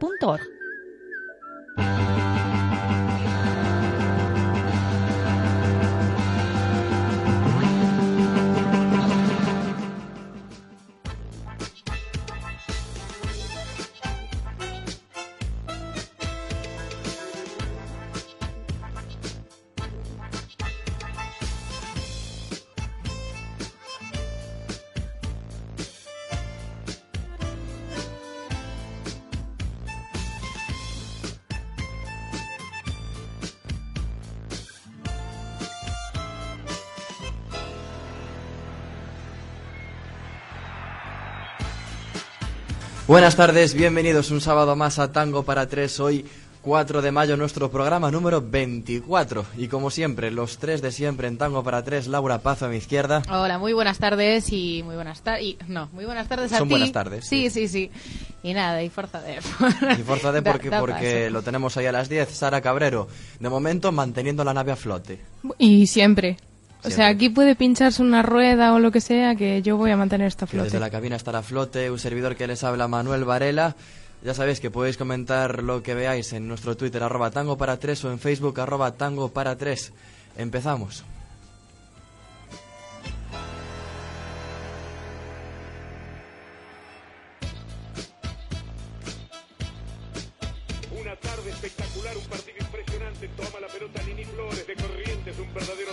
www.radiomaria.org. Buenas tardes, bienvenidos un sábado más a Tango para Tres. Hoy, 4 de mayo, nuestro programa número 24. Y como siempre, los tres de siempre en Tango para Tres. Laura Paz a mi izquierda. Hola, muy buenas tardes y muy buenas tardes. No, muy buenas tardes a Son ti. buenas tardes, Sí, sí, sí. Y nada, y Forza de. Y fuerza de porque, da porque lo tenemos ahí a las 10. Sara Cabrero, de momento manteniendo la nave a flote. Y siempre. O sea, aquí puede pincharse una rueda o lo que sea que yo voy a mantener esta Que flote. desde la cabina estará flote. Un servidor que les habla, Manuel Varela. Ya sabéis que podéis comentar lo que veáis en nuestro Twitter, arroba tango para tres, o en Facebook, arroba tango para tres. Empezamos. Una tarde espectacular, un partido impresionante. Toma la pelota Nini Flores de Corrientes, un verdadero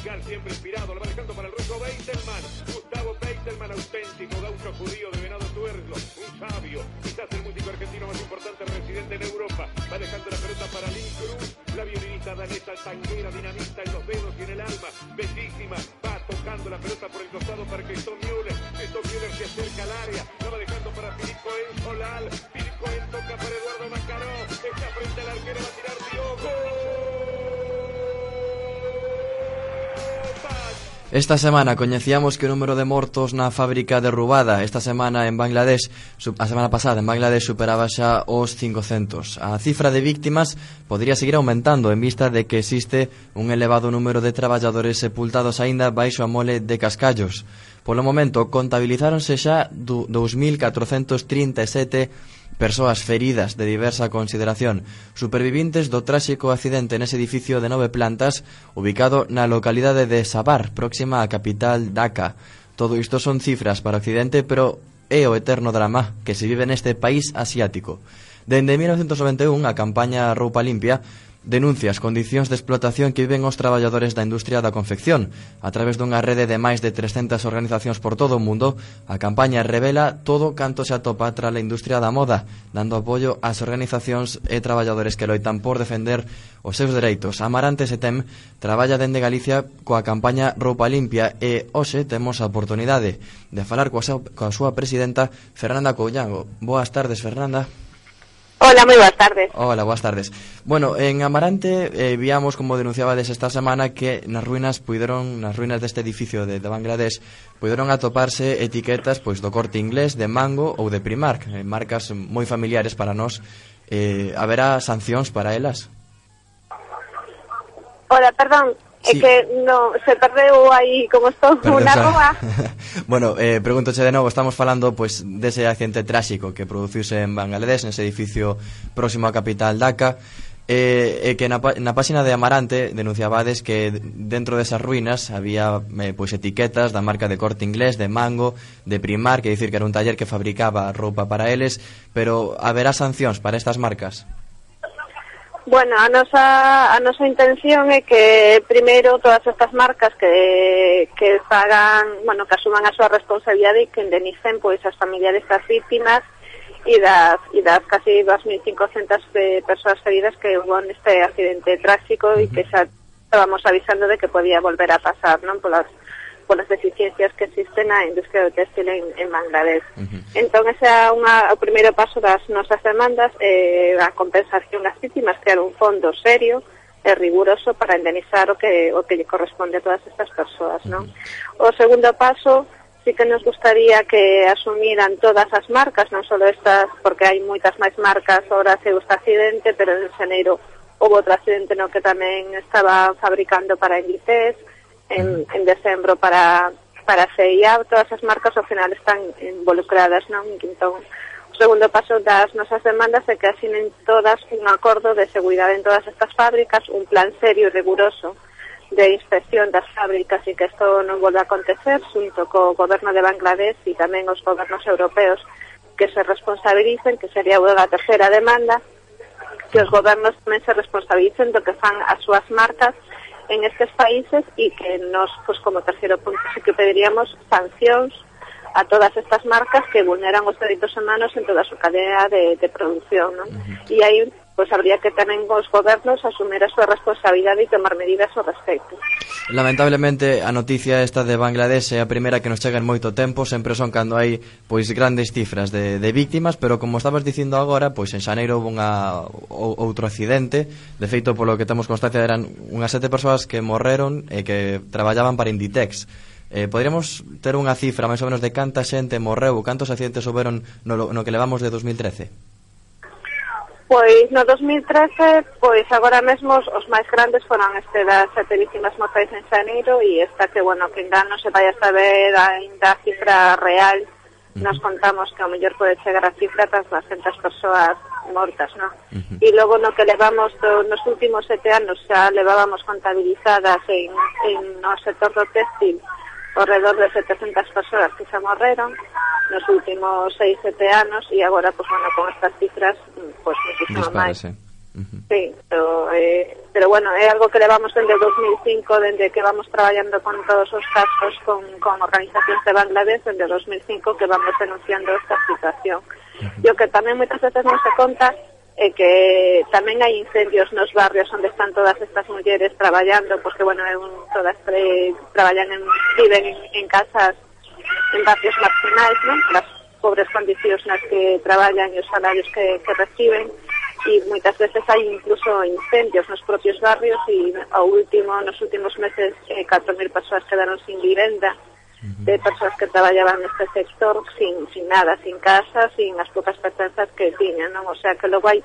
siempre inspirado. Lo va dejando para el ruso Beitelman. Gustavo Beitelman, auténtico gaucho judío de Venado Tuerlo. Un sabio, quizás el músico argentino más importante residente en Europa. Va dejando la pelota para Lynn Cruz, la violinista danesa, tanguera, dinamista en los dedos y en el alma. Bellísima, va tocando la pelota por el costado para que Tom Müller. Tom Müller se acerca al área, la va dejando para Filipe Cohen Solal. Filipe Cohen toca para Eduardo Macaró. Está frente al arquero, va a tirar Diogo. Esta semana coñecíamos que o número de mortos na fábrica derrubada esta semana en Bangladesh, a semana pasada en Bangladesh superaba xa os 500. A cifra de víctimas podría seguir aumentando en vista de que existe un elevado número de traballadores sepultados aínda baixo a mole de cascallos. Polo momento contabilizáronse xa 2437 persoas feridas de diversa consideración, supervivintes do tráxico accidente nese edificio de nove plantas ubicado na localidade de Sabar, próxima á capital Dhaka. Todo isto son cifras para o pero é o eterno drama que se vive neste país asiático. Dende 1991, a campaña Roupa Limpia denuncia as condicións de explotación que viven os traballadores da industria da confección. A través dunha rede de máis de 300 organizacións por todo o mundo, a campaña revela todo canto se atopa tra a industria da moda, dando apoio ás organizacións e traballadores que loitan por defender os seus dereitos. Amarante Setem traballa dende Galicia coa campaña Roupa Limpia e hoxe temos a oportunidade de falar coa súa, coa súa presidenta Fernanda Coullago. Boas tardes, Fernanda. Hola, moi boas tardes. Hola, boas tardes. Bueno, en Amarante eh, víamos, como denunciabades esta semana, que nas ruínas puideron, nas ruínas deste edificio de, de Bangladesh, puideron atoparse etiquetas pois do corte inglés, de Mango ou de Primark, eh, marcas moi familiares para nós. Eh, haberá sancións para elas? Hola, perdón, Sí. É que no, se perdeu aí como estou unha na bueno, eh, pregúntoche de novo, estamos falando pois pues, dese accidente tráxico que produciuse en Bangladesh, nese edificio próximo á capital Dhaka, e eh, eh, que na, na páxina de Amarante denunciabades que dentro desas ruínas había eh, pois etiquetas da marca de corte inglés, de Mango, de Primar, que dicir que era un taller que fabricaba roupa para eles, pero haberá sancións para estas marcas? Bueno, a nosa, a nosa intención é que primeiro todas estas marcas que, que pagan, bueno, que asuman a súa responsabilidade e que indemnicen pois as familiares das víctimas e das, e das casi 2.500 de persoas feridas que hubo neste accidente tráxico e que xa estábamos avisando de que podía volver a pasar, non? Polas polas deficiencias que existen na industria do textil en, en Bangladesh. Uh -huh. Entón, ese é unha, o primeiro paso das nosas demandas, eh, a compensación das vítimas, crear un fondo serio, e riguroso para indemnizar o que o que lle corresponde a todas estas persoas, non? O segundo paso sí que nos gustaría que asumiran todas as marcas, non só estas, porque hai moitas máis marcas, ahora se gusta accidente, pero en xaneiro houve outro accidente no que tamén estaba fabricando para Inditex, en, en decembro para para CIA, todas as marcas ao final están involucradas, non? Entón, o segundo paso das nosas demandas é que asinen todas un acordo de seguridade en todas estas fábricas, un plan serio e riguroso de inspección das fábricas e que isto non volva a acontecer xunto co goberno de Bangladesh e tamén os gobernos europeos que se responsabilicen, que sería a terceira demanda, que os gobernos tamén se responsabilicen do que fan as súas marcas en estes países e que nos, pues, como terceiro punto, sí que pediríamos sancións a todas estas marcas que vulneran os dereitos humanos en toda a súa cadea de, de producción, ¿no? Uh -huh. E pois habría que tamén os gobernos asumir a súa responsabilidade e tomar medidas ao respecto. Lamentablemente, a noticia esta de Bangladesh é a primeira que nos chega en moito tempo, sempre son cando hai pois grandes cifras de, de víctimas, pero como estabas dicindo agora, pois en Xaneiro houve unha, outro accidente, de feito polo que temos constancia eran unhas sete persoas que morreron e que traballaban para Inditex. Eh, Podríamos ter unha cifra máis ou menos de canta xente morreu, cantos accidentes houberon no, no que levamos de 2013? Pois no 2013, pois agora mesmo os máis grandes foron este das sete vítimas mortais en Xaneiro e esta que, bueno, que ainda non se vai a saber ainda a cifra real nos contamos que ao mellor pode chegar a cifra das 200 persoas mortas, non? Uh -huh. E logo no que levamos do, nos últimos sete anos xa levábamos contabilizadas en, en no sector do textil alrededor de 700 persoas que xa morreron nos últimos 6, 7 anos e agora, pois, bueno, con estas cifras pois, muchísimo máis Uh -huh. Sí, pero, eh, pero bueno, é algo que levamos desde 2005, dende que vamos traballando con todos os casos, con, con organizacións de Bangladesh, desde 2005 que vamos denunciando esta situación. Uh -huh. E o que tamén moitas veces non se conta e que tamén hai incendios nos barrios onde están todas estas mulleres traballando, pois porque, bueno, un, todas tre, traballan en, viven en, en casas, en barrios marginais, non? Las pobres condicións nas que traballan e os salarios que, que reciben, e moitas veces hai incluso incendios nos propios barrios e ao último, nos últimos meses, eh, 4.000 persoas quedaron sin vivenda, de persoas que traballaban neste sector sin, sin nada, sin casa, sin as poucas pertenzas que tiñan, non? O sea, que logo hai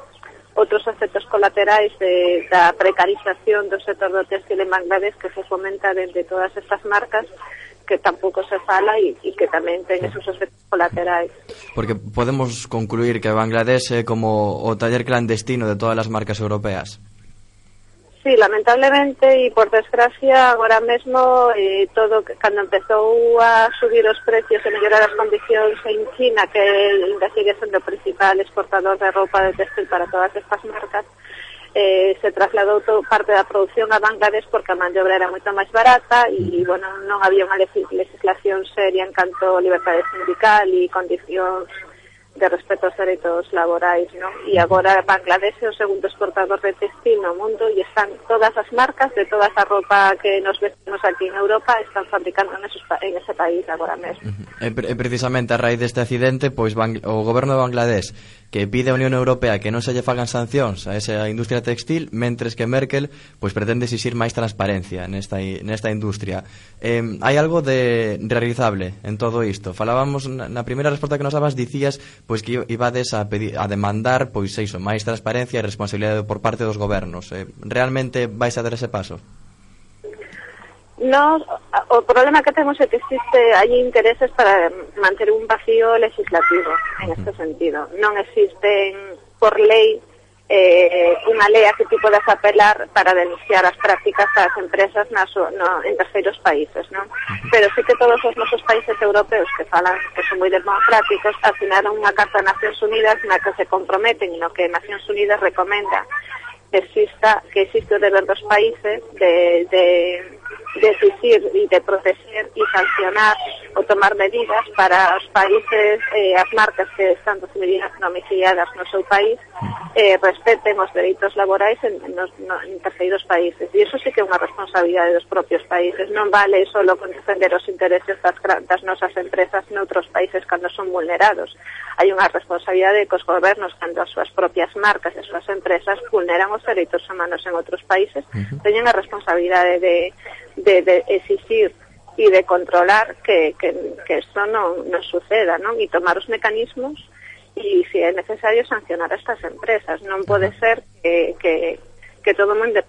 outros efectos colaterais de, da precarización do sector do textil en Bangladesh que se fomenta desde todas estas marcas que tampouco se fala e, e que tamén ten esos efectos colaterais. Porque podemos concluir que Bangladesh é como o taller clandestino de todas as marcas europeas. Sí, lamentablemente e por desgracia agora mesmo eh, todo cando empezou a subir os precios e mellorar as condicións en China que ainda sigue sendo o principal exportador de roupa de textil para todas estas marcas eh, se trasladou to, parte da produción a Bangladesh porque a maniobra era moito máis barata e bueno, non había unha legislación seria en canto a liberdade sindical e condicións de respecto aos dereitos laborais, non? E agora Bangladesh é o segundo exportador de textil no mundo e están todas as marcas de toda esa roupa que nos vestimos aquí en Europa están fabricando en, esos, en ese país agora mesmo. Uh eh, -huh. E, e precisamente a raíz deste accidente, pois Bang, o goberno de Bangladesh que pide a Unión Europea que non se lle fagan sancións a esa industria textil, mentres que Merkel pois pretende exixir máis transparencia nesta, nesta industria. Eh, hai algo de realizable en todo isto. Falábamos na, na primeira resposta que nos dabas, dicías pois que ibades a, pedir, a demandar pois iso, máis transparencia e responsabilidade por parte dos gobernos. Eh, realmente vais a dar ese paso? No, o problema que temos é que existe hai intereses para manter un vacío legislativo en este sentido. Non existen por lei eh, unha lei a que ti podes apelar para denunciar as prácticas das empresas nas, no, en terceiros países, non? Pero sí que todos os nosos países europeos que falan que son moi democráticos asinaron unha carta a Nacións Unidas na que se comprometen e no que Nacións Unidas recomenda que exista que existe o deber dos países de, de de exigir e de proteger e sancionar ou tomar medidas para os países eh, as marcas que están domiciliadas no seu país eh, respeten os dereitos laborais en, nos, no, en terceiros países. E iso sí que é unha responsabilidade dos propios países. Non vale só con defender os intereses das, das nosas empresas noutros países cando son vulnerados. Hai unha responsabilidade cos gobernos cando as súas propias marcas e as súas empresas vulneran os dereitos humanos en outros países, teñen a responsabilidade de de, de exigir e de controlar que, que, que esto non, non suceda, non? E tomar os mecanismos e, se é necesario, sancionar a estas empresas. Non pode ser que, que, que todo mundo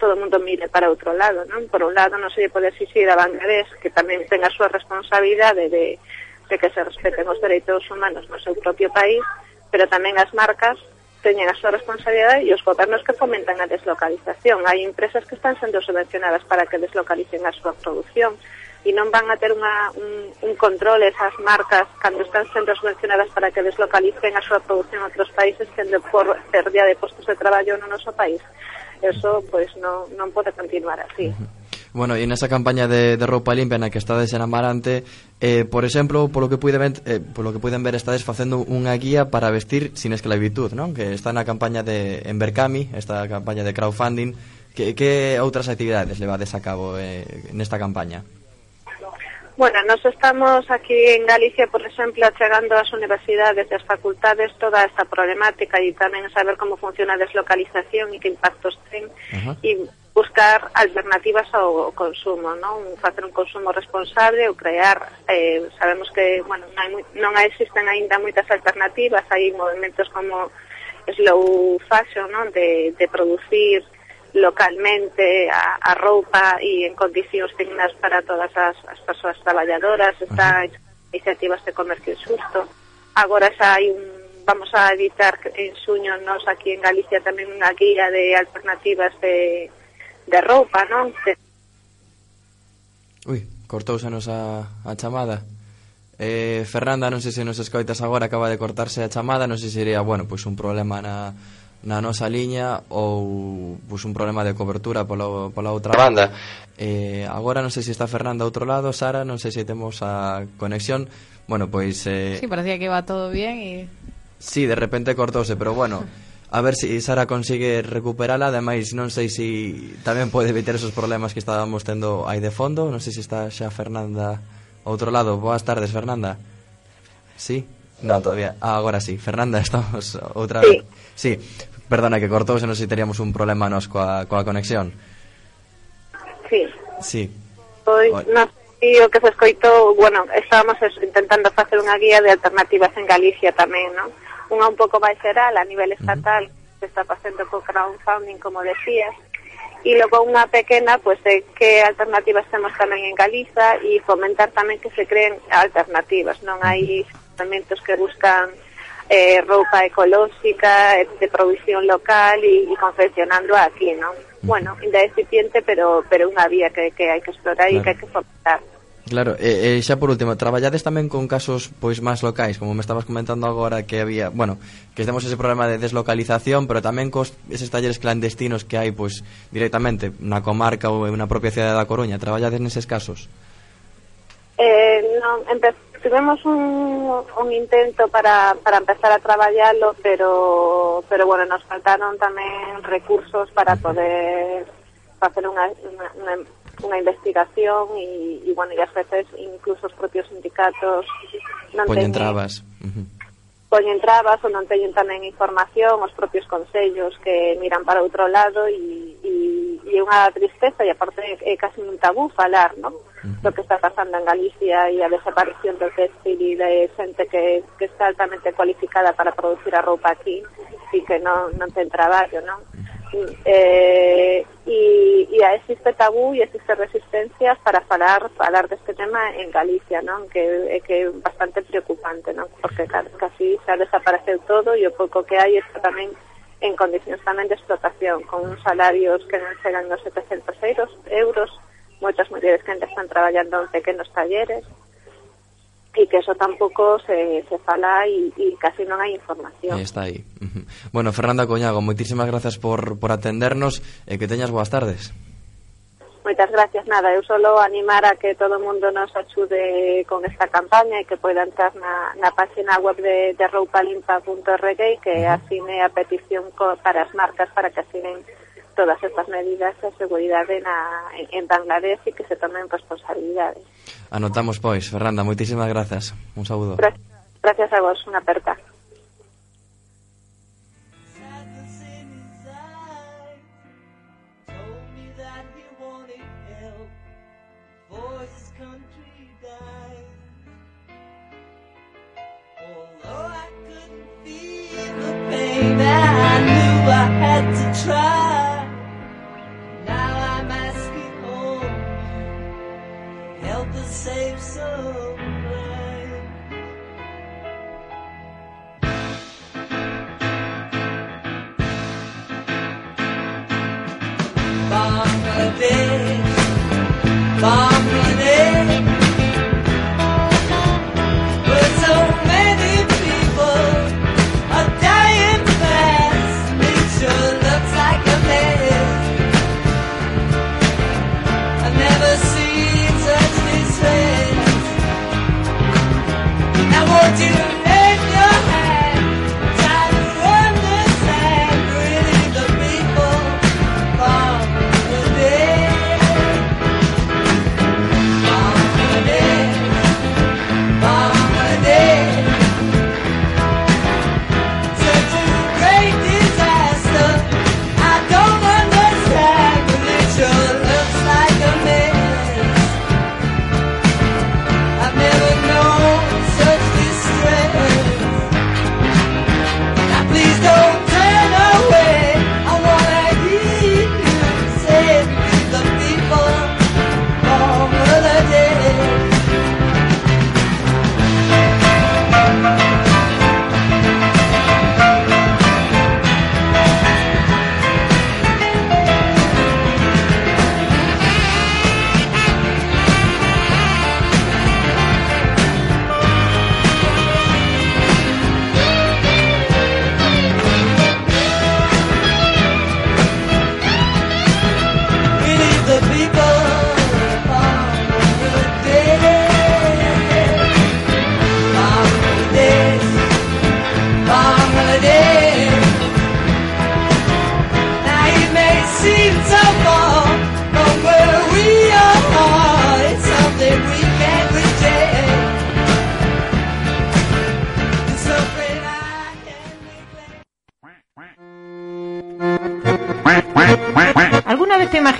todo mundo mire para outro lado, non? Por un lado, non se lle pode exigir a Bangladesh que tamén tenga a súa responsabilidade de, de que se respeten os dereitos humanos no seu propio país, pero tamén as marcas teñen a súa responsabilidade e os gobernos que fomentan a deslocalización. Hai empresas que están sendo subvencionadas para que deslocalicen a súa produción e non van a ter unha, un, un control esas marcas cando están sendo subvencionadas para que deslocalicen a súa produción a outros países tendo por pérdida de postos de traballo no noso país. Eso pois, non, non pode continuar así. Uh -huh. Bueno, e nesa campaña de, de roupa limpia na que estades en Amarante, eh, por exemplo, polo que puiden ver, eh, polo que puiden ver estades facendo unha guía para vestir sin esclavitud, non? Que está na campaña de en esta campaña de crowdfunding, que, que outras actividades levades a cabo eh, nesta campaña? Bueno, nos estamos aquí en Galicia, por exemplo, chegando ás universidades e ás facultades toda esta problemática e tamén saber como funciona a deslocalización e que impactos ten. Uh -huh. E buscar alternativas ao consumo, non? Facer un consumo responsable ou crear, eh, sabemos que, bueno, non, hai, non existen aínda moitas alternativas, hai movimentos como slow fashion, non? De, de producir localmente a, a roupa e en condicións dignas para todas as, as persoas traballadoras, está iniciativas de comercio xusto. Agora xa hai un vamos a editar en suño nos aquí en Galicia tamén unha guía de alternativas de de roupa, non? Ui, cortouse a nosa a chamada. Eh, Fernanda, non sei se nos escoitas agora, acaba de cortarse a chamada, non sei se sería, bueno, pois un problema na, na nosa liña ou pois un problema de cobertura pola, pola outra banda. Eh, agora non sei se está Fernanda a outro lado, Sara, non sei se temos a conexión. Bueno, pois... Eh... Sí, parecía que iba todo bien e... Y... Sí, de repente cortouse, pero bueno... a ver se si Sara consegue recuperala ademais non sei se si tamén pode evitar esos problemas que estábamos tendo aí de fondo non sei se está xa Fernanda outro lado boas tardes Fernanda sí Non, todavía. Ah, agora sí. Fernanda, estamos outra sí. vez. Sí. Perdona que cortou, se non sei teríamos un problema nos coa, coa conexión. Sí. Sí. Pois, non sei o que se escoitou, bueno, estábamos intentando facer unha guía de alternativas en Galicia tamén, non? Unha un pouco máis xeral a nivel estatal, uh -huh. que está facendo co crowdfunding, como decías, e logo unha pequena, pois, de que alternativas temos tamén en Galiza e fomentar tamén que se creen alternativas, non hai elementos que buscan eh, roupa ecolóxica, de produción local e confeccionando aquí, non? Bueno, incipiente, pero pero unha vía que, que hai que explorar claro. e que hai que fomentar. Claro, e, e xa por último, traballades tamén con casos pois máis locais, como me estabas comentando agora que había, bueno, que temos ese problema de deslocalización, pero tamén cos eses talleres clandestinos que hai pois directamente na comarca ou na propia cidade da Coruña, traballades neses casos? Eh, non, tivemos un, un intento para, para empezar a traballalo, pero pero bueno, nos faltaron tamén recursos para poder facer unha, unha, unha unha investigación e, e bueno, e ás veces incluso os propios sindicatos non Poñen teñen, trabas. Uh -huh. Poñen trabas ou non teñen tamén información os propios consellos que miran para outro lado e, e, e unha tristeza e aparte é casi un tabú falar, non? Uh -huh. do que está pasando en Galicia e a desaparición do textil e de xente que, que está altamente cualificada para producir a roupa aquí e que non, non ten traballo, non? Uh -huh eh, e, e a existe tabú e existe resistencias para falar falar deste tema en Galicia, non? Que é que é bastante preocupante, non? Porque casi xa desapareceu todo e o pouco que hai está tamén en condicións tamén de explotación, con uns salarios que non chegan aos 700 euros, euros moitas mulleres que ainda están traballando en pequenos talleres, e que eso tampouco se, se fala e, e casi non hai información. Está aí. Bueno, Fernanda Coñago, moitísimas grazas por, por atendernos e que teñas boas tardes. Moitas gracias, nada, eu solo animar a que todo o mundo nos axude con esta campaña e que poida entrar na, na página web de, de roupalimpa.org e que asine a petición co, para as marcas para que asinen todas estas medidas de seguridade na, en, en Bangladesh e que se tomen responsabilidades. Anotamos, pois, Fernanda, moitísimas grazas. Un saúdo. Gracias a vos, unha aperta. I knew I had to try. Save some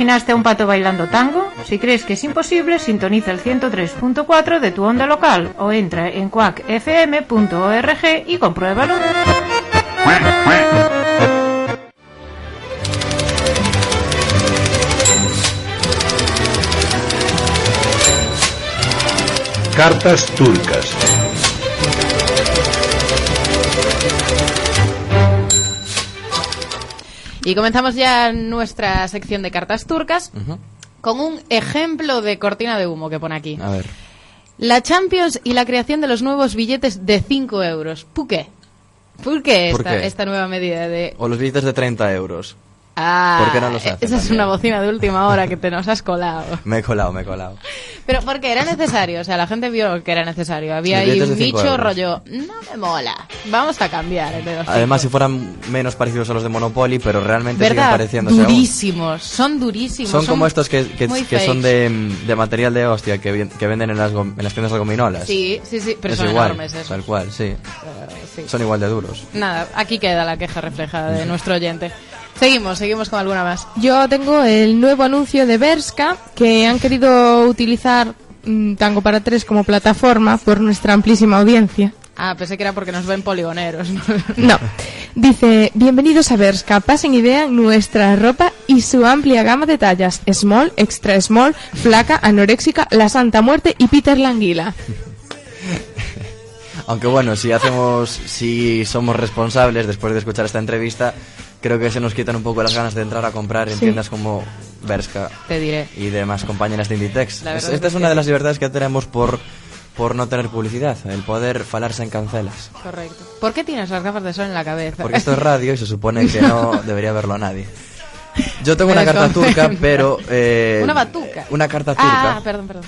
imaginaste a un pato bailando tango? Si crees que es imposible, sintoniza el 103.4 de tu onda local o entra en quackfm.org y compruébalo. Cartas turcas. Y comenzamos ya nuestra sección de cartas turcas con un ejemplo de cortina de humo que pone aquí. A ver. La Champions y la creación de los nuevos billetes de 5 euros. ¿Por qué? ¿Por qué ¿Por esta, qué? esta nueva medida de... O los billetes de 30 euros. Ah, ¿Por qué no los hace Esa es una bocina de última hora que te nos has colado. Me he colado, me he colado. Pero porque era necesario, o sea, la gente vio que era necesario. Había ahí un euros. rollo, no me mola, vamos a cambiar. el de los Además, si cinco". fueran menos parecidos a los de Monopoly, pero realmente siguen ¿Verdad? pareciéndose aún. Durísimos, son durísimos. Son como estos que, que, que son de, de material de hostia que, venden en las, en las tiendas de gominolas. Sí, sí, sí, pero es son igual, enormes esos. tal cual, sí. Eh, sí. Son igual de duros. Nada, aquí queda la queja reflejada de nuestro oyente. Seguimos, seguimos con alguna más. Yo tengo el nuevo anuncio de Berska que han querido utilizar mm, Tango para tres como plataforma por nuestra amplísima audiencia. Ah, pensé que era porque nos ven poligoneros. ¿no? No. Dice, bienvenidos a Berska, pasen y vean nuestra ropa y su amplia gama de tallas. Small, extra small, flaca, anoréxica, la Santa Muerte y Peter Languila. Aunque bueno, si hacemos, si somos responsables después de escuchar esta entrevista, creo que se nos quitan un poco las ganas de entrar a comprar en Sí. tiendas como Berska Te diré. y demás compañeras de Inditex. Esta es es una de sí. las libertades que tenemos por, por no tener publicidad, el poder falarse en cancelas. Correcto. ¿Por qué tienes las gafas de sol en la cabeza? Porque esto es radio y se supone que no debería verlo nadie. Yo tengo una carta turca, pero... eh, Una batuca. Una carta turca, Ah, perdón, perdón.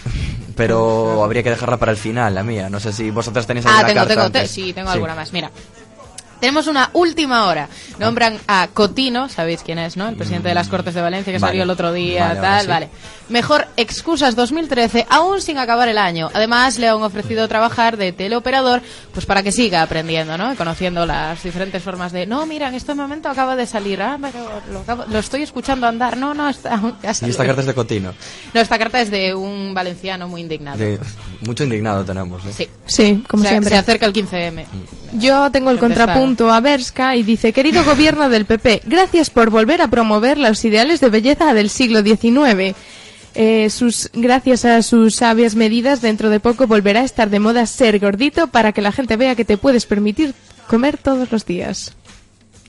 pero habría que dejarla para el final, la mía. No sé si vosotras tenéis Ah, alguna tengo, carta tengo, te- antes. sí, tengo alguna más. Mira. Tenemos una última hora. Nombran a Cotino, sabéis quién es, ¿no? El presidente de las Cortes de Valencia que Vale. salió el otro día, Vale, tal, sí. vale. Mejor excusas 2013, aún sin acabar el año. Además, le han ofrecido trabajar de teleoperador, pues para que siga aprendiendo, ¿no? Y conociendo las diferentes formas de, no, mira, en este momento acaba de salir, ah, pero lo, acabo- lo estoy escuchando andar, no, no, está, ya Y esta salió". carta es de Cotino. No, esta carta es de un valenciano muy indignado. De- mucho indignado tenemos. ¿eh? Sí. Sí, como se, siempre. se acerca el 15M. Yo tengo el contrapunto a Berska y dice, querido gobierno del PP, gracias por volver a promover los ideales de belleza del siglo XIX. Eh, sus, gracias a sus sabias medidas, dentro de poco volverá a estar de moda ser gordito para que la gente vea que te puedes permitir comer todos los días.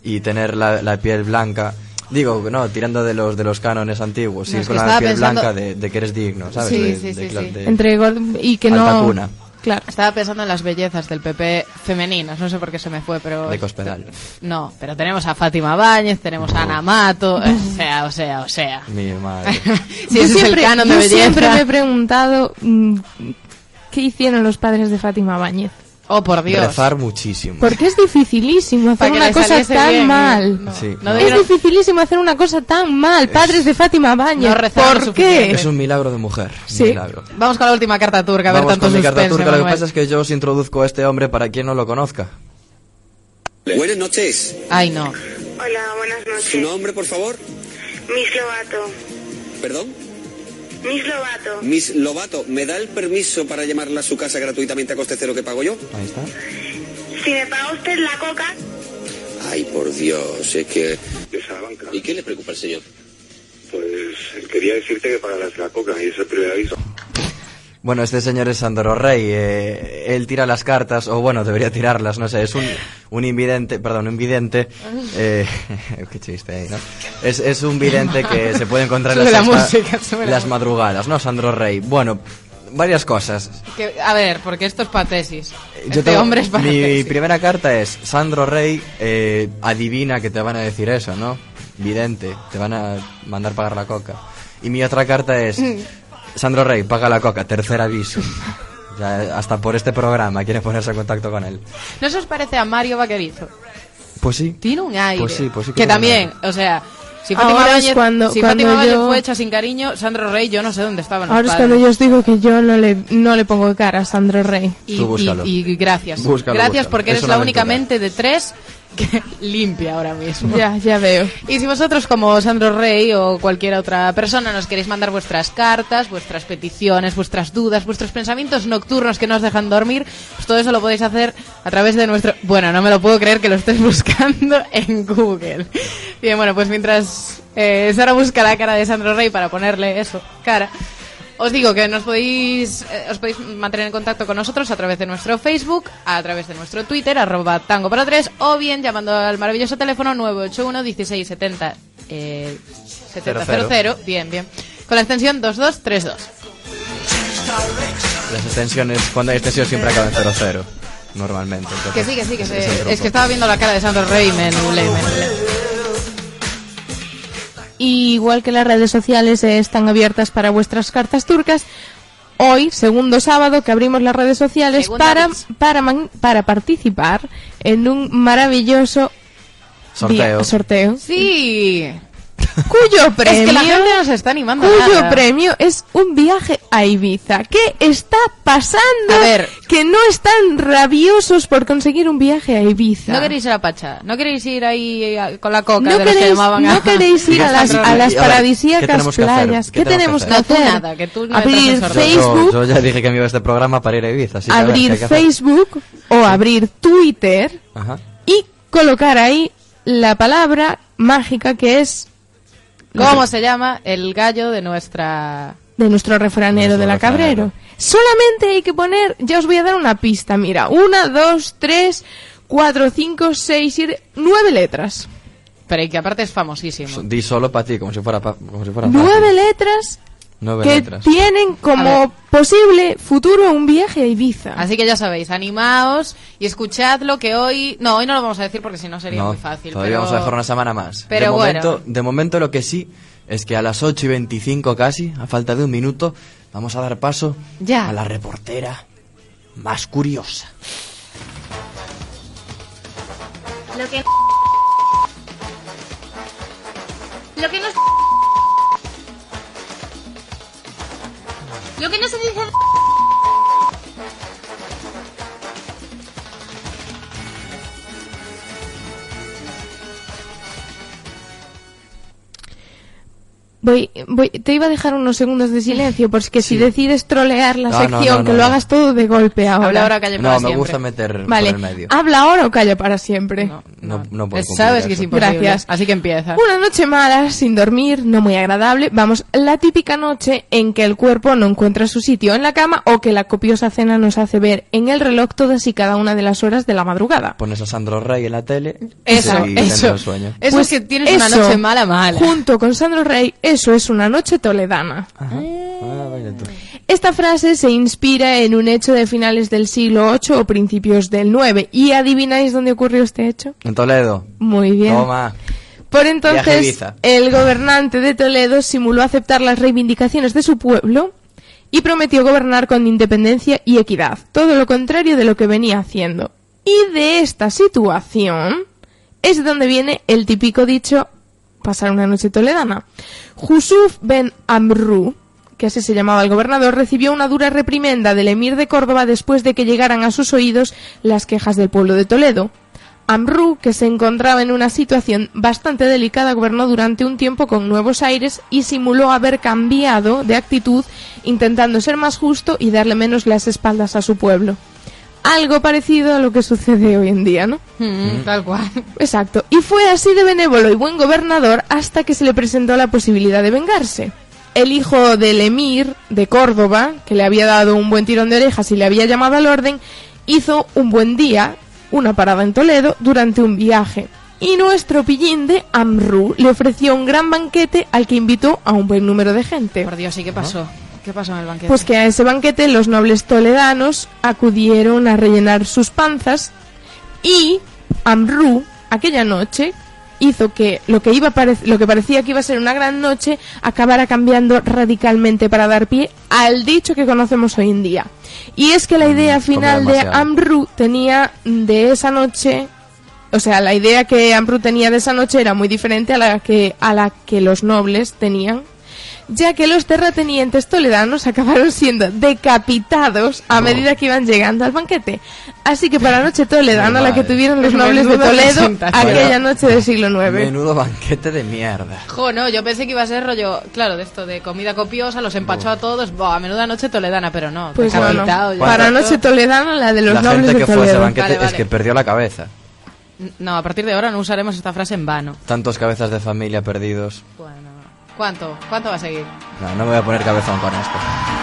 Y tener la, la piel blanca. Digo, no, tirando de los de los cánones antiguos, No, sí, es con la piel pensando- blanca de, de que eres digno, ¿sabes? Sí, De- sí, de sí, Entre y que Alta no... cuna. Claro. Estaba pensando en las bellezas del PP femeninas, no sé por qué se me fue, pero... de Cospedal. No, pero tenemos a Fátima Báñez, tenemos a Ana Mato, o sea, o sea, o sea. Mi madre. Si yo ese es siempre, el canon yo de belleza. siempre me he preguntado mm, qué hicieron los padres de Fátima Báñez. Oh, por Dios. Rezar muchísimo. Porque es dificilísimo hacer una cosa tan bien, mal. no. Sí. No No. Es debieron- dificilísimo hacer una cosa tan mal. Padres de Fátima. No lo ¿Por qué? Es un milagro de mujer. Sí. milagro. Vamos con la última carta turca, a ver Vamos tanto con mi carta turca. Lo que pasa es que yo os introduzco a este hombre para quien no lo conozca. Buenas noches. Ay, no. Hola, buenas ¿Su noches. nombre, por favor? Miss Lobato. ¿Perdón? Miss Lobato. Miss Lobato, ¿me da el permiso para llamarla a su casa gratuitamente a coste cero que pago yo? Ahí está. Si me paga usted la coca, Ay, por Dios, es que... De Salamanca. ¿Y qué le preocupa al señor? Pues quería decirte que pagaras la coca y es el primer aviso. Bueno, este señor es Sandro Rey. eh, él tira las cartas, o bueno, debería tirarlas, no sé. Es un, un invidente, perdón, un vidente. eh, qué chiste ahí, ¿no? Es, es un vidente que se puede encontrar en la música, la las música. madrugadas, ¿no? Sandro Rey. Bueno, varias cosas. Que- a ver, porque esto es patesis. Yo este hombre es mi primera carta es Sandro Rey eh, adivina que te van a decir eso, ¿no? Vidente, te van a mandar pagar la coca. Y mi otra carta es Sandro Rey, paga la coca, tercer aviso. Ya, hasta por este programa quiere ponerse en contacto con él. ¿No se os parece a Mario Vaquerizo? Pues sí. Tiene un aire. Pues sí, pues sí que Que también, o sea, si Fátima Ahora es Báñez, cuando- si cuando Fátima yo- fue hecha sin cariño, Sandro Rey, yo no sé dónde estaban los Ahora es padres. cuando yo os digo que yo no le, no le pongo cara a Sandro Rey. Y, Tú búscalo. y- y gracias. Búscalo, gracias búscalo. porque Es eres la única mente de tres que limpia ahora mismo. Ya, ya veo. Y si vosotros, como Sandro Rey o cualquier otra persona, nos queréis mandar vuestras cartas, vuestras peticiones, vuestras dudas, vuestros pensamientos nocturnos que no os dejan dormir, pues todo eso lo podéis hacer a través de nuestro... Bueno, no me lo puedo creer que lo estés buscando en Google. Bien, bueno, pues mientras eh, Sara busca la cara de Sandro Rey para ponerle eso, cara... Os digo que nos podéis, eh, os podéis mantener en contacto con nosotros a través de nuestro Facebook, a través de nuestro Twitter, arroba tango para tres, o bien llamando al maravilloso teléfono 981 1670 eh, 7000, bien, bien, con la extensión 2232. Las extensiones, cuando hay extensión siempre acaban en 0-0. Normalmente. entonces, Que sí, que sí, que el es que estaba viendo la cara de Sandro Rey y me nublé, me nublé. Y igual que las redes sociales están abiertas para vuestras cartas turcas, hoy, segundo sábado, que abrimos las redes sociales para, para, man- para participar en un maravilloso Sorteo. día- sorteo. Sí, cuyo premio, es que la gente nos está animando. cuyo nada. premio es un viaje a Ibiza. ¿Qué está pasando? A ver. Que no están rabiosos por conseguir un viaje a Ibiza. No queréis ir a Pacha, no queréis ir ahí eh, con la coca No de los que queréis, llamaban a... no queréis ir a las, a las paradisíacas ¿qué tenemos que hacer? playas. ¿Qué ¿Qué, tenemos que que hacer? Nada, que tú no abrir. Yo- Facebook, Yo, ya dije que me iba a este programa para ir a Ibiza. Así que a ver, ¿qué hay abrir que? Facebook o abrir Twitter Ajá. y colocar ahí la palabra mágica que es ¿Cómo se llama el gallo de nuestra... de nuestro refranero Nuestro de la refranero. Cabrero. Solamente hay que poner, ya os voy a dar una pista, mira, una, dos, tres, cuatro, cinco, seis, siete, nueve letras. Pero y que aparte es famosísimo. Di solo para ti, como si fuera, pa- como si fuera. Nueve letras Nueve que letras. tienen como posible futuro un viaje a Ibiza. Así que ya sabéis, animaos y escuchadlo que hoy... No, hoy no lo vamos a decir porque si no sería No, muy fácil. todavía pero... vamos a dejar una semana más. pero de, bueno. momento, de momento lo que sí es que a las 8 y 25 casi, a falta de un minuto, vamos a dar paso Ya. a la reportera más curiosa. Lo que Lo que no Lo que no se dice Voy, voy, te iba a dejar unos segundos de silencio porque si decides trolear la No, no, sección, no, que no, lo no. hagas todo de golpe ahora. Habla ahora, calla para No, me siempre. gusta meter Vale, por el medio. habla ahora o calla para siempre. No, no puedo Pues sabes que es imposible. Gracias. Así que empieza. Una noche mala, sin dormir, no muy agradable. Vamos, la típica noche en que el cuerpo no encuentra su sitio en la cama o que la copiosa cena nos hace ver en el reloj todas y cada una de las horas de la madrugada. Pones a Sandro Rey en la tele Eso, y eso. sueño. Eso Pues es que tienes una noche mala, mala. Junto con Sandro Rey, eso es una noche toledana. Ah, vaya tú. Esta frase se inspira en un hecho de finales del siglo VIII o principios del IX. ¿Y adivináis dónde ocurrió este hecho? En Toledo. Muy bien. Toma. Por entonces, el gobernante de Toledo simuló aceptar las reivindicaciones de su pueblo y prometió gobernar con independencia y equidad, todo lo contrario de lo que venía haciendo. Y de esta situación es de donde viene el típico dicho pasar una noche toledana. Yusuf ben Amru, que así se llamaba el gobernador, recibió una dura reprimenda del emir de Córdoba después de que llegaran a sus oídos las quejas del pueblo de Toledo. Amru, que se encontraba en una situación bastante delicada, gobernó durante un tiempo con nuevos aires y simuló haber cambiado de actitud, intentando ser más justo y darle menos las espaldas a su pueblo. Algo parecido a lo que sucede hoy en día, ¿no? Mm, Tal cual. Exacto. Y fue así de benévolo y buen gobernador hasta que se le presentó la posibilidad de vengarse. El hijo del emir de Córdoba, que le había dado un buen tirón de orejas y le había llamado al orden, hizo un buen día, una parada en Toledo, durante un viaje. Y nuestro pillín de Amru le ofreció un gran banquete al que invitó a un buen número de gente. Por Dios, ¿y qué pasó? ¿Qué pasó en el banquete? Pues que a ese banquete los nobles toledanos acudieron a rellenar sus panzas y Amru aquella noche hizo que lo que iba lo que parecía que iba a ser una gran noche acabara cambiando radicalmente para dar pie al dicho que conocemos hoy en día. Y es que la idea final de. Amru tenía de esa noche o sea, la idea que Amru tenía de esa noche era muy diferente a la que a la que los nobles tenían ya que los terratenientes toledanos acabaron siendo decapitados a medida que iban llegando al banquete. Así que para la noche toledana, la que tuvieron los nobles de Toledo aquella noche del siglo IX. Menudo banquete de mierda. Jo, no, yo pensé que iba a ser rollo, claro, de esto de comida copiosa, los empachó a todos, Buah, menuda noche toledana, pero no. Pues no, no. Para noche toledana, la de los la nobles gente de que fue a ese Toledo. banquete Vale, es vale. que perdió la cabeza. No, a partir de ahora no usaremos esta frase en vano. Tantos cabezas de familia perdidos. Bueno, ¿cuánto? ¿Cuánto va a seguir? No, no me voy a poner cabezón con esto.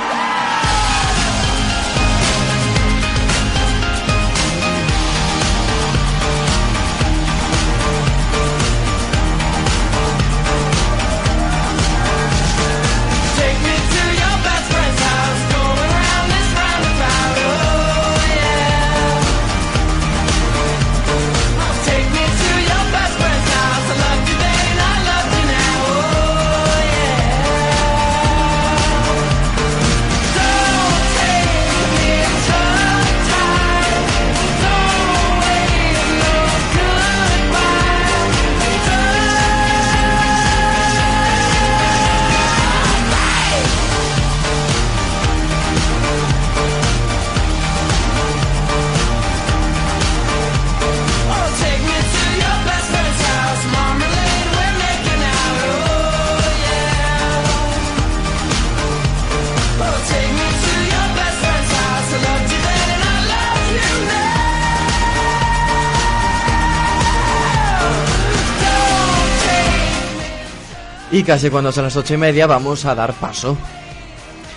Y casi cuando son las ocho y media vamos a dar paso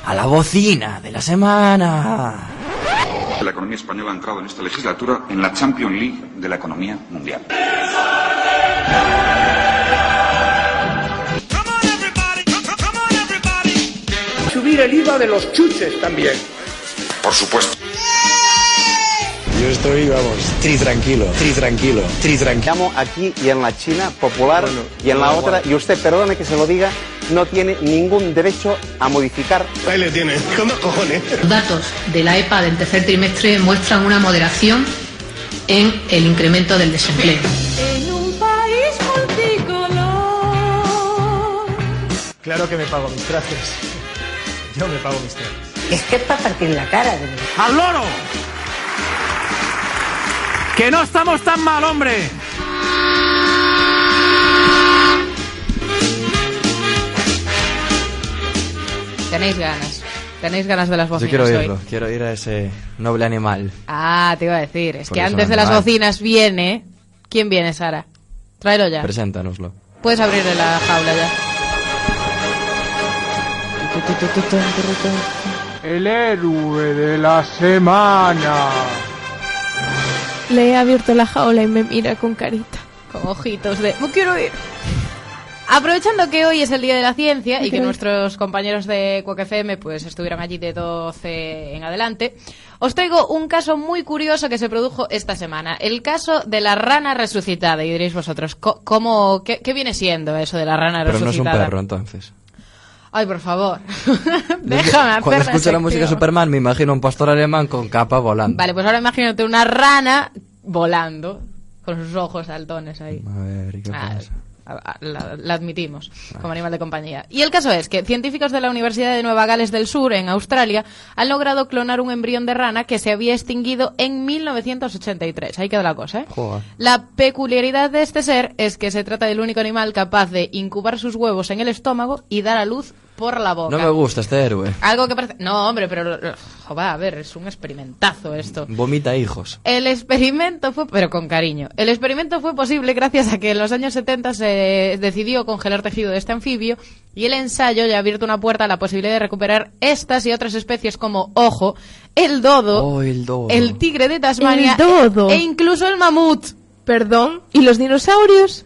a la bocina de la semana. La economía española ha entrado en esta legislatura en la Champions League de la economía mundial. Subir el IVA de los chuches también. Por supuesto. Yo estoy, vamos, tri tranquilo, tri tranquilo, tri tranquilo. aquí y en la China popular y en la bueno, otra, y usted, perdone que se lo diga, no tiene ningún derecho a modificar. Ahí le tiene, con dos cojones. Los datos de la EPA del tercer trimestre muestran una moderación en el incremento del desempleo. En un país multicolor. Claro que me pago mis trajes. Yo me pago mis trajes. Es que es para partir la cara de verdad. ¡Al loro! ¡Que no estamos tan mal, hombre! tenéis ganas. Tenéis ganas de las Yo bocinas quiero hoy. oírlo, quiero ir a ese noble animal. Ah, te iba a decir. Es Por que antes de las bocinas viene... ¿Quién viene, Sara? Tráelo ya. Preséntanoslo. Puedes abrirle la jaula ya. El héroe de la semana. Le he abierto la jaula y me mira con carita. Con ojitos de... No quiero ir. Aprovechando que hoy es el Día de la Ciencia y que nuestros compañeros de Cuac FM pues estuvieron allí de 12 en adelante, os traigo un caso muy curioso que se produjo esta semana. El caso de la rana resucitada. Y diréis vosotros, co- ¿cómo, qué, qué viene siendo eso de la rana Pero no es un resucitada? perro, entonces. Ay, por favor. Déjame hacer Cuando escucho la música. Superman, me imagino un pastor alemán con capa volando. Vale, pues ahora imagínate una rana volando con sus ojos saltones ahí. A ver, ¿y qué Ah, pasa? la, la admitimos como animal de compañía. Y el caso es que científicos de la Universidad de Nueva Gales del Sur, en Australia, han logrado clonar un embrión de rana que se había extinguido en 1983. Ahí queda la cosa, ¿eh? Joder. La peculiaridad de este ser es que se trata del único animal capaz de incubar sus huevos en el estómago y dar a luz por la boca. No me gusta este héroe. Algo que parece... No, hombre, pero... Joder, a ver, es un experimentazo esto. Vomita hijos. El experimento fue, pero con cariño, el experimento fue posible gracias a que en los años 70 se decidió congelar tejido de este anfibio y el ensayo ya ha abierto una puerta a la posibilidad de recuperar estas y otras especies como, ojo, el dodo, Oh, el dodo. el tigre de Tasmania El dodo. e incluso el mamut. Perdón. ¿Y los dinosaurios?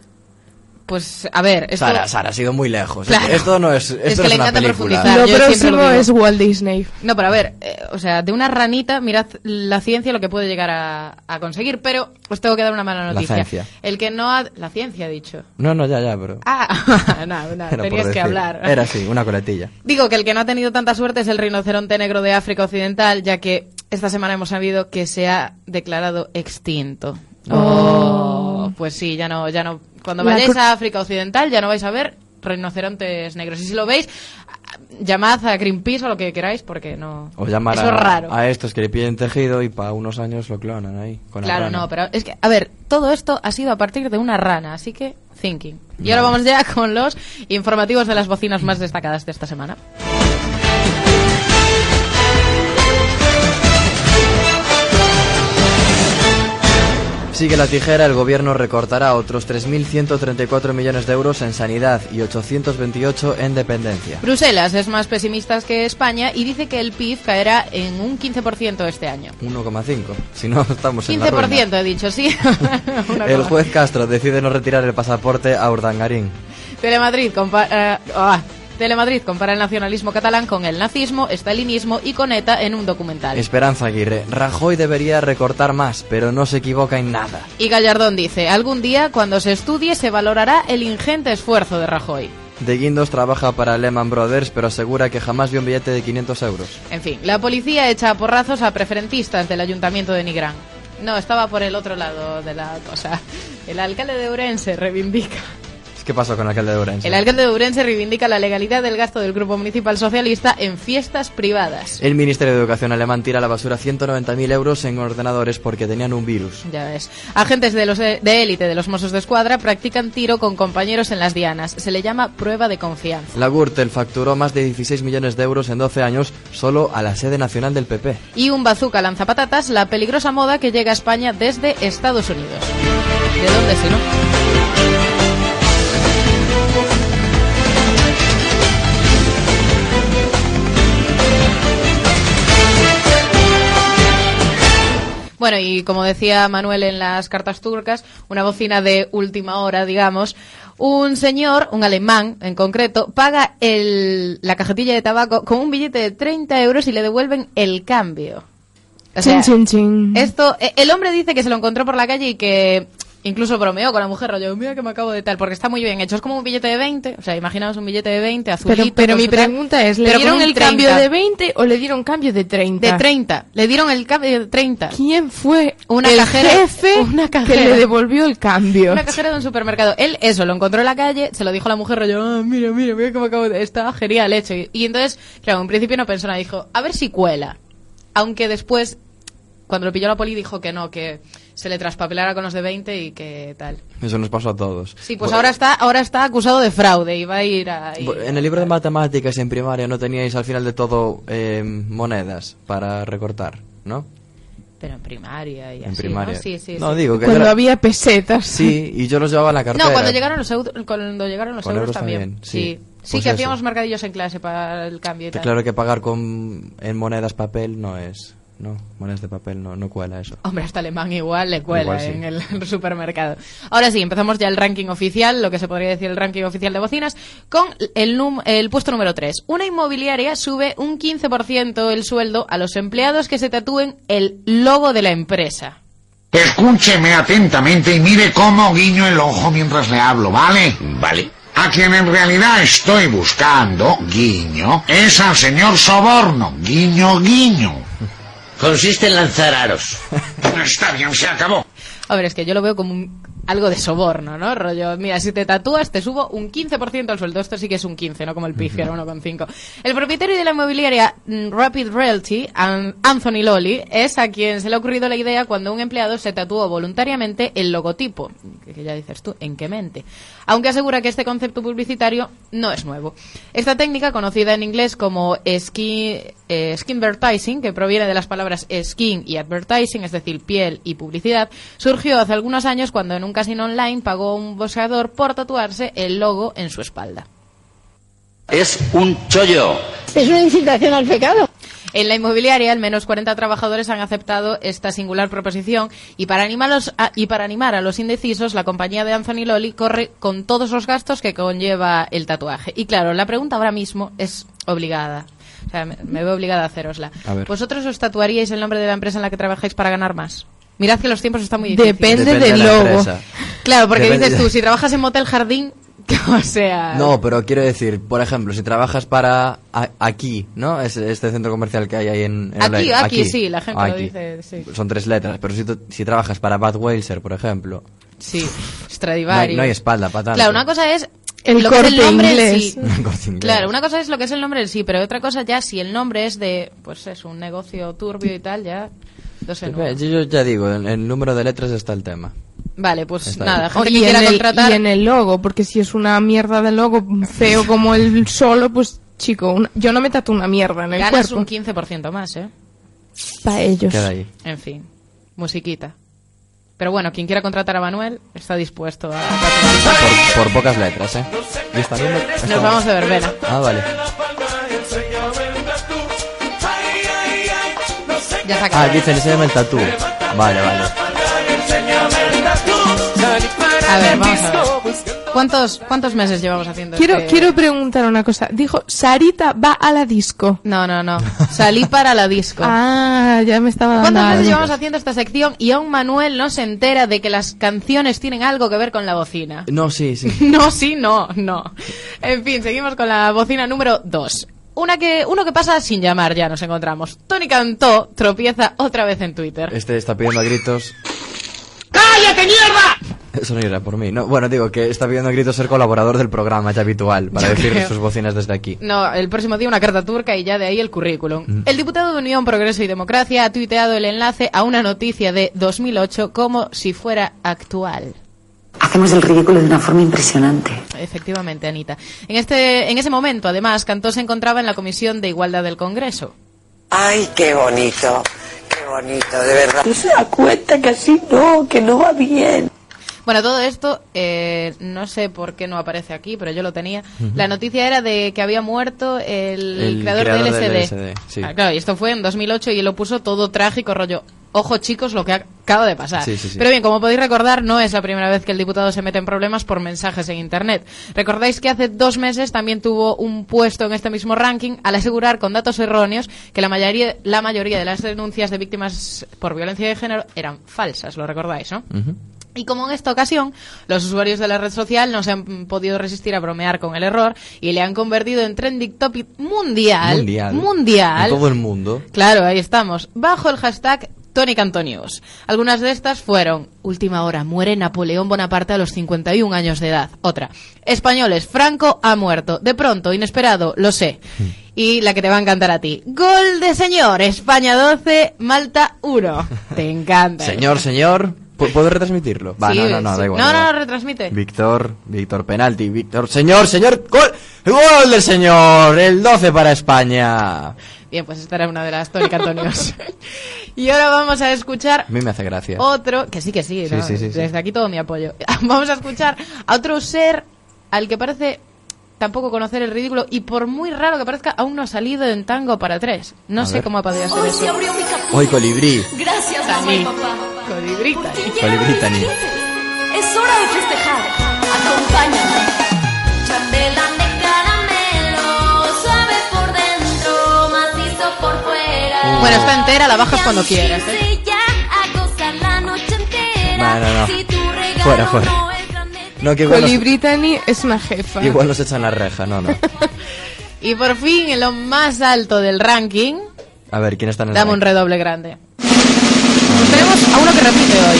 Pues, a ver, esto... Sara, Sara, ha sido muy lejos. Claro. Esto no es, esto Es no que le es una encanta película. profundizar. Lo yo próximo lo es Walt Disney. No, pero a ver, eh, o sea, de una ranita, mirad la ciencia lo que puede llegar a, a conseguir, pero os tengo que dar una mala La noticia. ciencia. El que no ha... La ciencia, he dicho. No, no, ya, ya, pero... Ah, no, no, era por tenías que hablar. Era así, una coletilla. Digo que el que no ha tenido tanta suerte es el rinoceronte negro de África Occidental, ya que esta semana hemos sabido que se ha declarado extinto. Oh, pues sí, ya no, ya no. Cuando vayáis a África Occidental ya no vais a ver rinocerontes negros. Y si lo veis, llamad a Greenpeace o lo que queráis, porque no. O llamar Eso es a, raro. a estos que le piden tejido y para unos años lo clonan ahí. Con la Claro, rana. no, pero es que, a ver, todo esto ha sido a partir de una rana, así que thinking. Y ahora vamos ya con los informativos de las bocinas más destacadas de esta semana. Sigue la tijera, el gobierno recortará otros 3.134 millones de euros en sanidad y 828 en dependencia. Bruselas es más pesimista que España y dice que el PIB caerá en un 15% este año. 1,5. Si no, estamos en la ruina. 15% he dicho, sí. El juez Castro decide no retirar el pasaporte a Urdangarín. Telemadrid compara, ah, Telemadrid compara el nacionalismo catalán con el nazismo, estalinismo y con ETA en un documental. Esperanza Aguirre. Rajoy debería recortar más, pero no se equivoca en nada. Y Gallardón dice, algún día cuando se estudie se valorará el ingente esfuerzo de Rajoy. De Guindos trabaja para Lehman Brothers, pero asegura que jamás vio un billete de 500 euros. En fin, la policía echa a porrazos a preferentistas del ayuntamiento de Nigrán. No, estaba por el otro lado de la cosa. El alcalde de Ourense reivindica. ¿Qué pasó con el alcalde de Orense? El alcalde de Ourense reivindica la legalidad del gasto del Grupo Municipal Socialista en fiestas privadas. El Ministerio de Educación alemán tira a la basura 190.000 euros en ordenadores porque tenían un virus. Ya ves. Agentes de los de élite de los Mossos de Escuadra practican tiro con compañeros en las dianas. Se le llama prueba de confianza. La Gürtel facturó más de 16 millones de euros en 12 años solo a la sede nacional del PP. Y un bazooka lanzapatatas, la peligrosa moda que llega a España desde Estados Unidos. ¿De dónde si no? Bueno, y como decía Manuel en las cartas turcas, una bocina de última hora, digamos, un señor, un alemán en concreto, paga el, la cajetilla de tabaco con un billete de 30 euros y le devuelven el cambio. O sea, Chin, chin, chin. esto, eh, el hombre dice que se lo encontró por la calle y que incluso bromeó con la mujer, rollo, mira que me acabo de tal, porque está muy bien hecho. Es como un billete de 20, o sea, imaginaos un billete de 20 azulito. Pero, pero mi tal, pregunta es, ¿le pero dieron el 30. cambio de 20 o le dieron cambio de 30? De 30. Le dieron el cambio de 30. ¿Quién fue Una el cajera- jefe una que cajera. le devolvió el cambio? Una cajera de un supermercado. Él, eso, lo encontró en la calle, se lo dijo a la mujer, rollo, ah, mira, mira, mira cómo acabo de... Está genial hecho. Y, y entonces, claro, en principio una persona dijo, a ver si cuela. Aunque después, cuando lo pilló la poli dijo que no, que se le traspapelara con los de 20 y que tal. Eso nos pasó a todos. Sí, pues Bueno, ahora está ahora está acusado de fraude y va a ir a... y- En el libro de matemáticas en primaria no teníais al final de todo eh, monedas para recortar, ¿no? Pero en primaria y En así, primaria. ¿no? Sí, sí, No, sí. digo que Cuando era- había pesetas. Sí, y yo los llevaba en la cartera. No, cuando llegaron los euros, cuando llegaron los euros, euros también. también, Sí, sí. sí, Pues que eso. hacíamos mercadillos en clase para el cambio y tal. claro que pagar con en monedas papel no es, no, monedas de papel no, no cuela eso. Hombre, hasta alemán igual le cuela Igual sí. en el supermercado. Ahora sí, empezamos ya el ranking oficial, lo que se podría decir el ranking oficial de bocinas, con el, num- el puesto número 3. Una inmobiliaria sube un 15% el sueldo a los empleados que se tatúen el logo de la empresa. Escúcheme atentamente y mire cómo guiño el ojo mientras le hablo, ¿vale? Vale. A quien en realidad estoy buscando, guiño, es al señor Soborno, guiño, guiño. Consiste en lanzar aros. Está bien, se acabó. A ver, es que yo lo veo como un- algo de soborno, ¿no? Rollo, mira, si te tatúas te subo un 15% al sueldo. Esto sí que es un 15, no como el pifio, era 1,5. El propietario de la inmobiliaria mm, Rapid Realty, An- Anthony Lolly, es a quien se le ha ocurrido la idea cuando un empleado se tatuó voluntariamente el logotipo. Que que ya dices tú, ¿en qué mente? Aunque asegura que este concepto publicitario no es nuevo. Esta técnica, conocida en inglés como skin, eh, skinvertising, que proviene de las palabras skin y advertising, es decir, piel y publicidad, surgió hace algunos años cuando en un casino online pagó un boxeador por tatuarse el logo en su espalda. Es un chollo. Es una incitación al pecado. En la inmobiliaria, al menos 40 trabajadores han aceptado esta singular proposición y para, animarlos a, y para animar a los indecisos, la compañía de Anthony Lolly corre con todos los gastos que conlleva el tatuaje. Y claro, la pregunta ahora mismo es obligada. O sea, me, me veo obligada a hacerosla. A ver. ¿Vosotros os tatuaríais el nombre de la empresa en la que trabajáis para ganar más? Mirad que los tiempos están muy difíciles. Depende Depende del de logo. empresa. Claro, porque Depende dices tú, si trabajas en Motel Jardín, o sea... No, pero quiero decir, por ejemplo, si trabajas para a- aquí, ¿no? Es- este centro comercial que hay ahí en, en Aquí, Olay- aquí, sí, la gente lo Aquí. dice, sí. Son tres letras, pero si, si trabajas para Bad Walser, por ejemplo, Sí, no hay, Stradivarius. no hay espalda para tanto. Claro, una cosa es El lo que es el Corte nombre en Inglés. sí. El Corte Inglés. Claro, una cosa es lo que es el nombre en sí, pero otra cosa ya si el nombre es de, pues es un negocio turbio y tal, ya no sé. no. Yo, yo ya digo, en el número de letras está el tema. Vale, pues Está nada, gente que quiera en el, contratar. y en el logo, porque si es una mierda de logo feo como el solo, pues chico, una- yo no me tatuo una mierda en el ganas cuerpo. un 15% más, ¿eh? Para ellos. Queda ahí. En fin, musiquita. Pero bueno, quien quiera contratar a Manuel está dispuesto a. Por, por pocas letras, ¿eh? ¿Y? ¿Está- Nos vamos de verbena. Ah, vale. Ya se Ah, acabó. dicen, enséñame el tatú. Vale, vale. A ver, vamos a ver. ¿Cuántos, cuántos meses llevamos haciendo Quiero, este- quiero preguntar una cosa. Dijo, Sarita va a la disco. No, no, no. Salí para la disco. Ah, ya me estaba dando ¿Cuántas veces algo. llevamos haciendo esta sección y aún Manuel no se entera de que las canciones tienen algo que ver con la bocina? No, sí, sí. No, sí, no, no. En fin, seguimos con la bocina número 2. Una que, uno que pasa sin llamar, ya nos encontramos. Tony Cantó tropieza otra vez en Twitter. Este está pidiendo a gritos. ¡Cállate, mierda! Eso no irá por mí. No, bueno, digo que está pidiendo a gritos ser colaborador del programa, ya habitual, para Yo decir creo. sus bocinas desde aquí. No, el próximo día una carta turca y ya de ahí el currículum. Mm. El diputado de Unión, Progreso y Democracia ha tuiteado el enlace a una noticia de 2008 como si fuera actual. Hacemos el ridículo de una forma impresionante. Efectivamente, Anita. En, este, en ese momento, además, Cantó se encontraba en la Comisión de Igualdad del Congreso. Ay, qué bonito, qué bonito, de verdad. No se da cuenta que así no, que no va bien. Bueno, todo esto, eh, no sé por qué no aparece aquí, pero yo lo tenía. La noticia era de que había muerto el, El creador, creador del del LSD. LSD, sí. Ah, claro, y esto fue en 2008 y lo puso todo trágico, rollo. Ojo chicos, lo que acaba de pasar. Sí, sí, sí. Pero bien, como podéis recordar, no es la primera vez que el diputado se mete en problemas por mensajes en Internet. Recordáis que hace dos meses también tuvo un puesto en este mismo ranking al asegurar con datos erróneos que la mayoría, la mayoría de las denuncias de víctimas por violencia de género eran falsas, lo recordáis, ¿no? Y como en esta ocasión, los usuarios de la red social no se han podido resistir a bromear con el error y le han convertido en trending topic mundial. Mundial. mundial. En todo el mundo. Claro, ahí estamos. Bajo el hashtag Tony Cantonius. Algunas de estas fueron Última hora, muere Napoleón Bonaparte a los 51 años de edad. Otra, Españoles, Franco ha muerto. De pronto, inesperado, lo sé. Y la que te va a encantar a ti. Gol de señor, España 12, Malta 1. Te encanta. Señor, señor, ¿pu- ¿puedo retransmitirlo? Va, Sí, no, no, no, sí. da igual. No, no, no, retransmite. Víctor, Víctor penalti, Víctor, señor, señor, gol, gol del señor, el 12 para España. Bien, pues esta era una de las Tony Cantonius. y ahora vamos a escuchar A mí me hace gracia. otro, que sí, que sí, Sí, ¿no? sí, sí, sí. desde aquí todo mi apoyo. Vamos a escuchar a otro ser al que parece tampoco conocer el ridículo y por muy raro que parezca, aún no ha salido en tango para tres. No A sé ver. cómo podría ser Hoy eso. se abrió mi capullo. Hoy colibrí, Gracias, mamá y Tani. papá. Colibrí, Porque Tani. llegaron Colibrí, mis Tani. dientes. Es hora de festejar. Acompáñame. Chambelán de caramelo, suave por dentro, macizo por fuera. Bueno, está entera, la bajas cuando quieras, ¿eh? No, no, no. Fuera, fuera. no que igual nos, Colibrí Tani es una jefa. igual nos echan la reja, no, no. Y por fin, en lo más alto del ranking, A ver, ¿quién está en el dame un ranking? redoble grande. Tenemos a uno que repite hoy.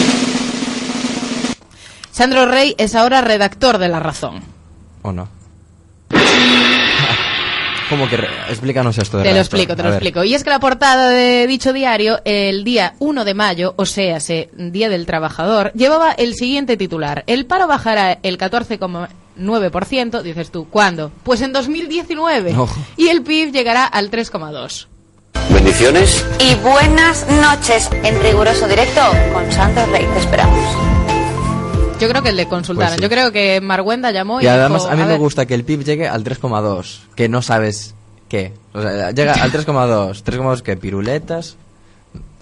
Sandro Rey es ahora redactor de La Razón. ¿O no? ¿Cómo que? Explícanos esto de Te lo redactor. explico, te A lo ver. explico. Y es que la portada de dicho diario, el día 1 de mayo, o sea, ese Día del Trabajador, llevaba el siguiente titular. El paro bajará el 14,9%, dices tú, ¿cuándo? Pues en 2019. Ojo. Y el PIB llegará al 3,2%. Bendiciones. Y buenas noches en riguroso directo con Santos Rey. Te esperamos. Yo creo que le consultaron. Pues sí. Yo creo que Marguenda llamó y, Y además dijo, a mí me ver, gusta que el PIB llegue al 3,2, que no sabes qué. O sea, llega al 3,2. 3,2 que piruletas,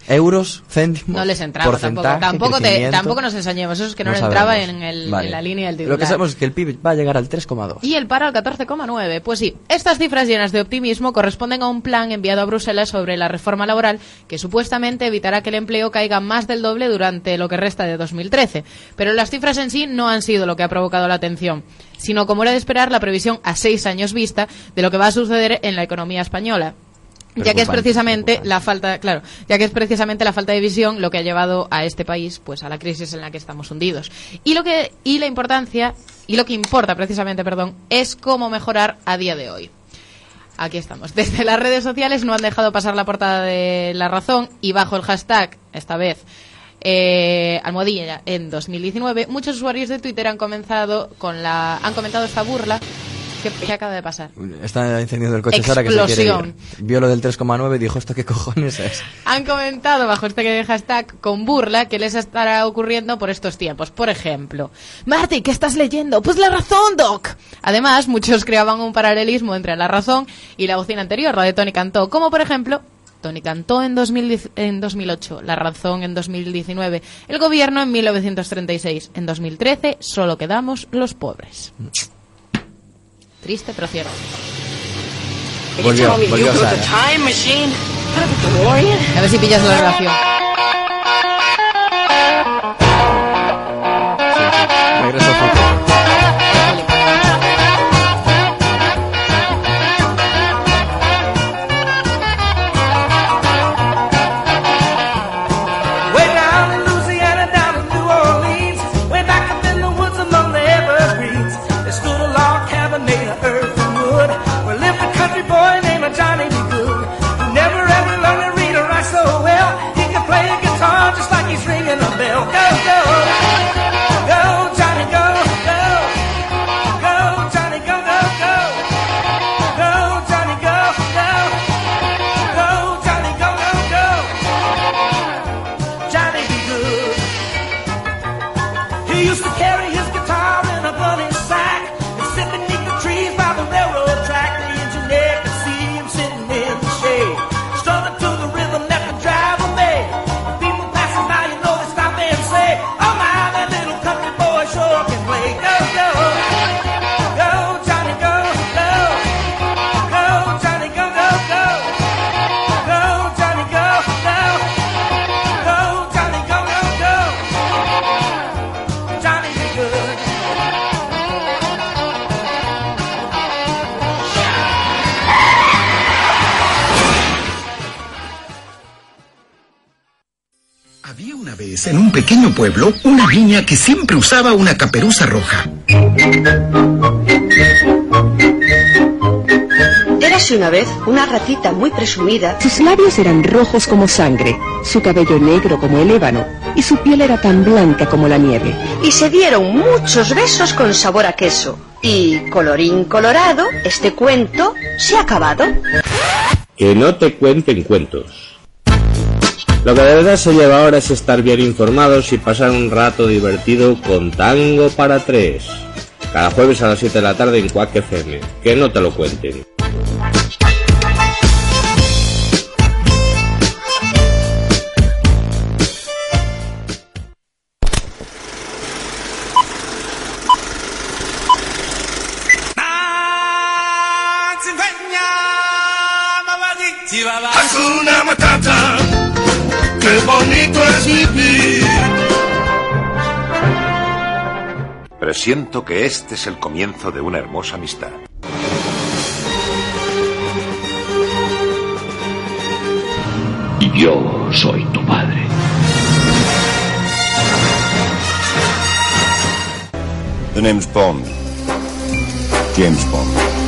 euros, céntimos, No les entraba tampoco. porcentaje, Tampoco, te, crecimiento. tampoco nos ensañemos. Eso es que no, No le entraba en, el- Vale. en la línea del Lo titular. que sabemos es que el PIB va a llegar al 3,2. Y el paro al 14,9. Pues sí, estas cifras llenas de optimismo corresponden a un plan enviado a Bruselas sobre la reforma laboral que supuestamente evitará que el empleo caiga más del doble durante lo que resta de 2013. Pero las cifras en sí no han sido lo que ha provocado la atención, sino como era de esperar la previsión a seis años vista de lo que va a suceder en la economía española. Ya que es precisamente la falta, claro, ya que es precisamente la falta de visión lo que ha llevado a este país, pues a la crisis en la que estamos hundidos. Y lo que y la importancia y lo que importa precisamente, perdón, es cómo mejorar a día de hoy. Aquí estamos. Desde las redes sociales no han dejado pasar la portada de La Razón y bajo el hashtag, esta vez, eh, almohadilla en 2019, muchos usuarios de Twitter han comenzado con la, han comentado esta burla que, que acaba de pasar. Está encendiendo el coche Sara que se quiere Explosión. ir. Vio lo del 3,9 y dijo, ¿esto qué cojones es? Han comentado bajo este hashtag con burla que les estará ocurriendo por estos tiempos. Por ejemplo, Marty, ¿qué estás leyendo? Pues la razón, Doc. Además, muchos creaban un paralelismo entre la razón y la bocina anterior, la de Tony Cantó, como por ejemplo, Tony Cantó en, 2010 en 2008, la razón en 2019, el gobierno en 1936. En 2013 solo quedamos los pobres. Triste, pero cierto. Volvió, volvió Sara. time machine? A ver si pillas la relación. Siempre usaba una caperuza roja. Érase una vez una ratita muy presumida. Sus labios eran rojos como sangre, su cabello negro como el ébano y su piel era tan blanca como la nieve. Y se dieron muchos besos con sabor a queso. Y colorín colorado, este cuento se ha acabado. Que no te cuenten cuentos. Lo que de verdad se lleva ahora es estar bien informados y pasar un rato divertido con Tango para tres. Cada jueves a las 7 de la tarde en Quack FM. Que no te lo cuenten. Presiento que este es el comienzo de una hermosa amistad. Y yo soy tu padre. The name's Bond. James Bond.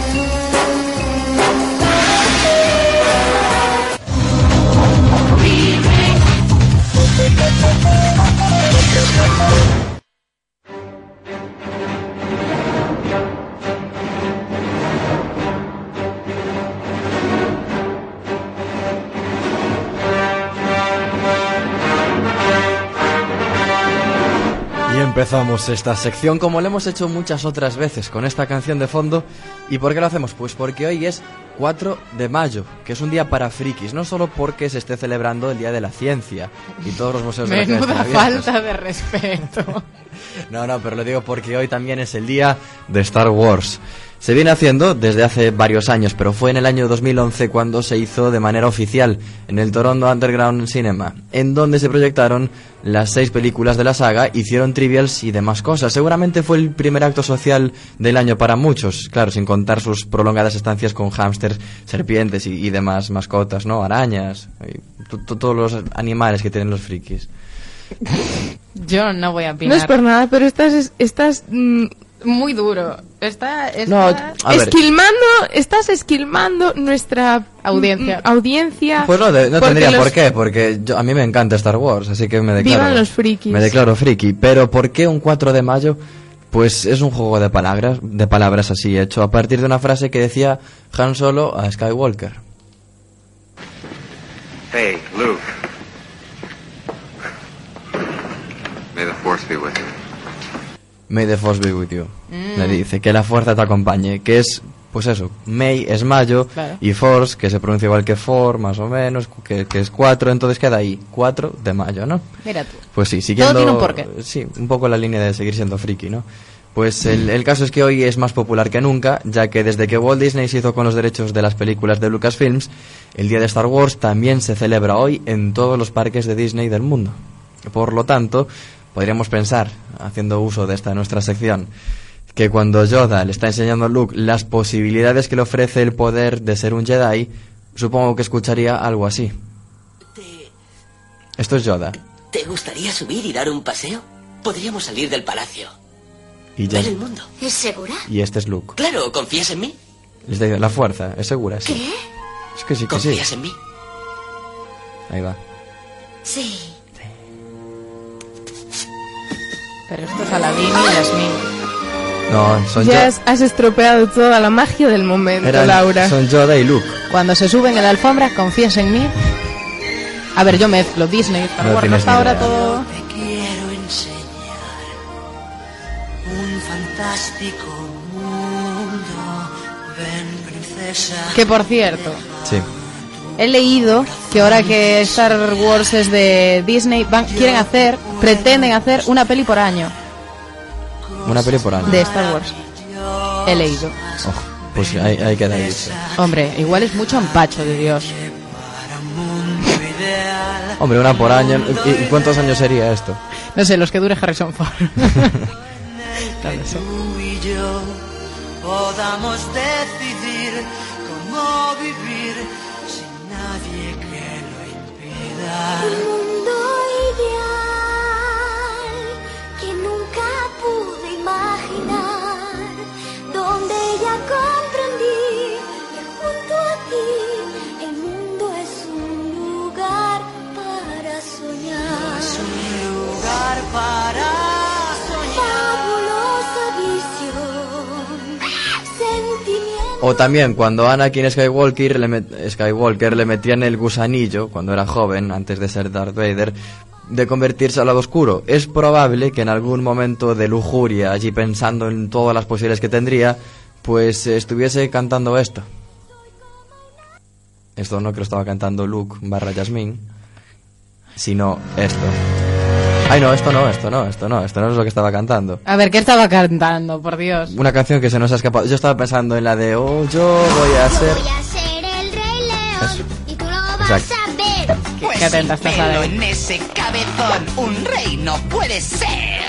Empezamos esta sección como lo hemos hecho muchas otras veces con esta canción de fondo. ¿Y por qué lo hacemos? Pues porque hoy es 4 de mayo, que es un día para frikis, no solo porque se esté celebrando el Día de la Ciencia y todos los museos de la ciencia Menuda falta de respeto. No, no, pero lo digo porque hoy también es el día de Star Wars. Se viene haciendo desde hace varios años, pero fue en el año 2011 cuando se hizo de manera oficial en el Toronto Underground Cinema, en donde se proyectaron las seis películas de la saga, hicieron trivials y demás cosas. Seguramente fue el primer acto social del año para muchos, claro, sin contar sus prolongadas estancias con hámsters, serpientes y, y demás mascotas, ¿no? Arañas, todos los animales que tienen los frikis. Yo no voy a opinar. No es por nada, pero estás, estás mm, Muy duro. Está, No, está ver. esquilmando, estás esquilmando nuestra Audiencia. audiencia. Pues no, de- no porque tendría los- por qué, porque yo, a mí me encanta Star Wars, así que me declaro... Vivan los frikis. Me declaro friki, pero ¿por qué un 4 de mayo? Pues es un juego de palabras, de palabras así, hecho a partir de una frase que decía Han Solo a Skywalker. Hey, Luke. May the force be with you. May the Force be with you. Mm. Le dice que la fuerza te acompañe, que es, pues eso, May es mayo Claro. y Force, que se pronuncia igual que For, más o menos, que, que es 4, entonces queda ahí, 4 de mayo, ¿no? Mira tú. Pues sí, siguiendo... tiene un porqué. Sí, un poco la línea de seguir siendo friki, ¿no? Pues el, el caso es que hoy es más popular que nunca, ya que desde que Walt Disney se hizo con los derechos de las películas de Lucasfilms, el día de Star Wars también se celebra hoy en todos los parques de Disney del mundo. Por lo tanto, podríamos pensar, haciendo uso de esta nuestra sección, que cuando Yoda le está enseñando a Luke las posibilidades que le ofrece el poder de ser un Jedi, supongo que escucharía algo así. Esto es Yoda. ¿Te gustaría subir y dar un paseo? Podríamos salir del palacio. Y, ya- Ver el mundo. ¿Es segura? y este es Luke. Claro, ¿confías en mí? Les digo, la fuerza, es segura, sí. ¿Qué? Es que sí, que sí. ¿Confías en mí? Ahí va. Sí. Pero esto es Aladdin y Yasmín. No, son, Ya Yo- has, has estropeado toda la magia del momento, eran- Laura. son Yoda y Luke. Cuando se suben en la alfombra, ¿confías en mí? A ver, yo mezclo Disney, Star No Wars, tienes hasta ahora todo... Quiero enseñar un fantástico mundo. Ven, princesa. Que por cierto, Sí. He leído que ahora que Star Wars es de Disney, van, quieren hacer, pretenden hacer una peli por año Una peli por año. de Star Wars. He leído. Ojo, pues ahí, ahí queda dicho. Hombre, igual es mucho empacho de Dios. Hombre, una por año. ¿Y, cuántos años sería esto? No sé, los que dure Harrison Ford. lo sé. Tú y yo podamos decidir cómo vivir nadie que lo impida. Un mundo ideal que nunca pude imaginar, donde ya comprendí que junto a ti el mundo es un lugar para soñar. Es un lugar para O también cuando Anakin Skywalker le, met- Skywalker le metían el gusanillo, cuando era joven, antes de ser Darth Vader, de convertirse al lado oscuro. Es probable que en algún momento de lujuria, allí pensando en todas las posibilidades que tendría, pues eh, estuviese cantando esto. Esto no que lo estaba cantando Luke barra Jasmine, sino esto. Ay, no, esto no, esto no, esto no, esto no es lo que estaba cantando. A ver, ¿qué estaba cantando? Por Dios. Una canción que se nos ha escapado. Yo estaba pensando en la de Oh, yo voy a ser. ser el rey león Eso. y tú lo vas Exacto. a ver. Qué- qué atenta estás, Adel. en ese cabezón, un rey no puede ser.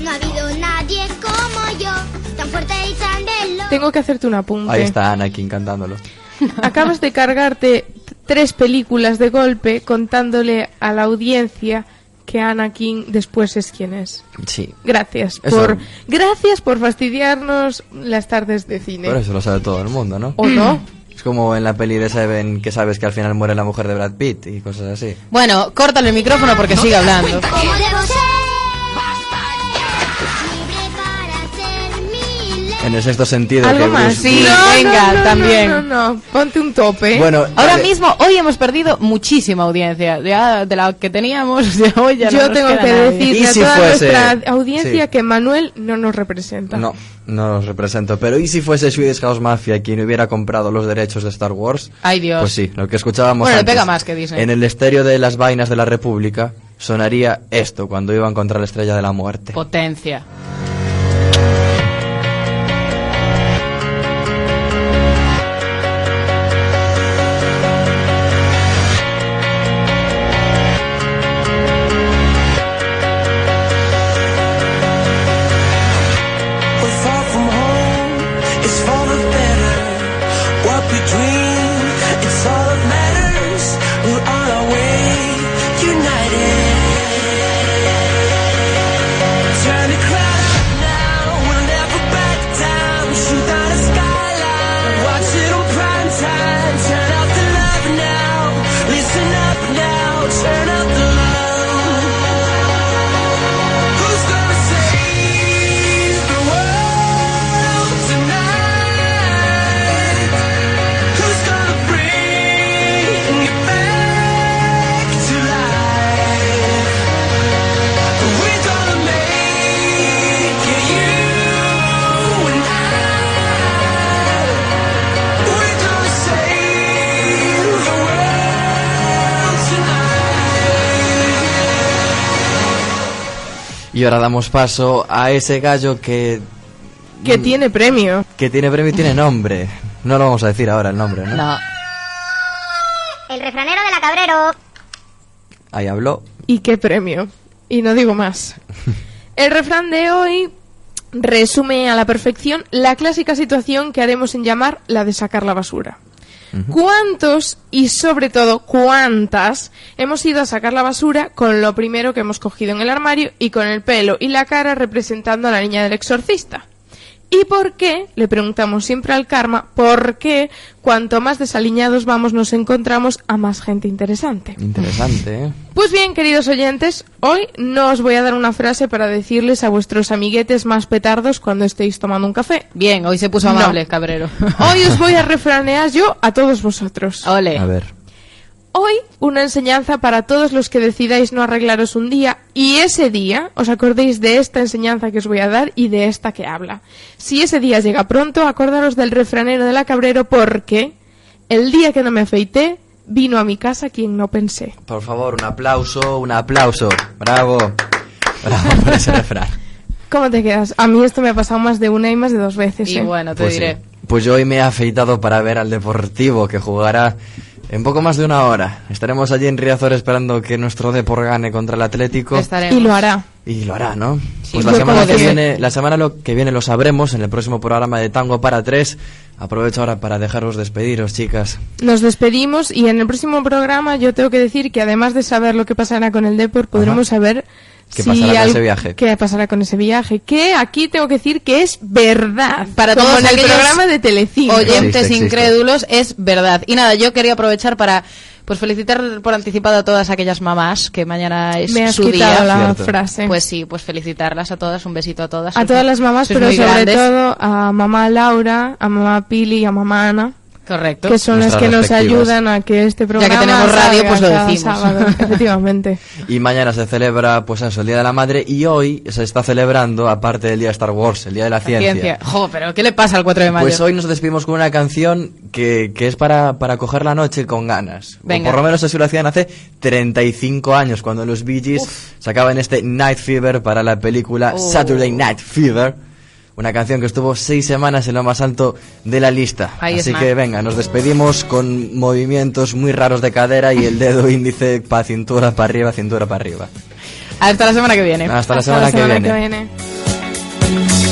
No ha habido nadie como yo, tan fuerte y tan veloz. Tengo que hacerte un apunte. Ahí está Anakin cantándolo. Acabas de cargarte tres películas de golpe contándole a la audiencia que Anakin después es quien es. Sí. Gracias Eso- por gracias por fastidiarnos las tardes de cine. Pero eso lo sabe todo el mundo, ¿no? ¿O no? Es como en la peli de Seven que sabes que al final muere la mujer de Brad Pitt y cosas así. Bueno, córtale el micrófono porque sigue hablando. ¿Cómo debo ser? En el sexto sentido Algo que más. Bruce Sí, venga, no, no, también. No, no, no. Ponte un tope. Bueno, Ahora vale. mismo, hoy hemos perdido muchísima audiencia. Ya de la que teníamos, ya hoy ya no Yo nos tengo que decirle ¿Y a si toda fuese- nuestra audiencia sí. que Manuel no nos representa. No, no los represento. Pero ¿y si fuese Swedish House Mafia quien hubiera comprado los derechos de Star Wars? Ay, Dios. Pues sí, lo que escuchábamos Bueno, le antes. pega más que Disney. En el estéreo de las vainas de la República sonaría esto cuando iban contra la estrella de la muerte. Potencia. Y ahora damos paso a ese gallo que, Que tiene premio. que tiene premio y tiene nombre. No lo vamos a decir ahora el nombre, ¿no? No. El refranero de la Cabrero. Ahí habló. ¿Y qué premio? Y no digo más. El refrán de hoy resume a la perfección la clásica situación que haremos en llamar la de sacar la basura. ¿Cuántos y sobre todo cuántas hemos ido a sacar la basura con lo primero que hemos cogido en el armario y con el pelo y la cara representando a la niña del exorcista? ¿Y por qué? Le preguntamos siempre al karma, ¿por qué cuanto más desaliñados vamos nos encontramos a más gente interesante? Interesante, ¿eh? Pues bien, queridos oyentes, hoy no os voy a dar una frase para decirles a vuestros amiguetes más petardos cuando estéis tomando un café. Bien, hoy se puso No. amable, cabrero. Hoy os voy a refranear yo a todos vosotros. Ole. A ver. Hoy una enseñanza para todos los que decidáis no arreglaros un día y ese día os acordéis de esta enseñanza que os voy a dar y de esta que habla. Si ese día llega pronto, acordaros del refranero de la Cabrero porque el día que no me afeité vino a mi casa quien no pensé. Por favor, un aplauso, un aplauso. Bravo. Bravo por ese refrán. ¿Cómo te quedas? A mí esto me ha pasado más de una y más de dos veces. Y ¿eh? bueno, te Pues sí. diré. Pues yo hoy me he afeitado para ver al Deportivo que jugará en poco más de una hora. Estaremos allí en Riazor esperando que nuestro Depor gane contra el Atlético. Estaremos. Y lo hará. Y lo hará, ¿no? Sí, pues la semana que viene, la semana lo que viene lo sabremos en el próximo programa de Tango para tres. Aprovecho ahora para dejaros despediros, chicas. Nos despedimos y en el próximo programa yo tengo que decir que además de saber lo que pasará con el Depor, podremos saber ¿Qué pasará con ese viaje? ¿Qué pasará con ese viaje? Que aquí tengo que decir que es verdad. Para como todos en el programa de Telecinco. oyentes Existe, existe. incrédulos es verdad. Y nada, yo quería aprovechar para Pues felicitar por anticipado a todas aquellas mamás que mañana es Me has su día. la Cierto. frase. Pues sí, pues felicitarlas a todas, un besito a todas. a todas las mamás, pero sobre grandes. todo a mamá Laura, a mamá Pili y a mamá Ana, Correcto. que son las que nos ayudan a que este programa tenemos radio, salga pues lo decimos. sábado, efectivamente. Y mañana se celebra, pues eso, el Día de la Madre. Y hoy se está celebrando, aparte del Día de Star Wars, el Día de la Ciencia. Ciencia. Jo, pero ¿qué le pasa al 4 de mayo? Pues hoy nos despedimos con una canción que, que es para, para coger la noche con ganas. O Venga. por lo menos así lo hacían hace 35 años, cuando los Bee Gees sacaban este Night Fever para la película Oh. Saturday Night Fever. Una canción que estuvo seis semanas en lo más alto de la lista. Ahí Así que venga, nos despedimos con movimientos muy raros de cadera y el dedo índice para cintura para arriba, cintura para arriba. Hasta la semana que viene. Hasta la semana, la semana que viene. que viene.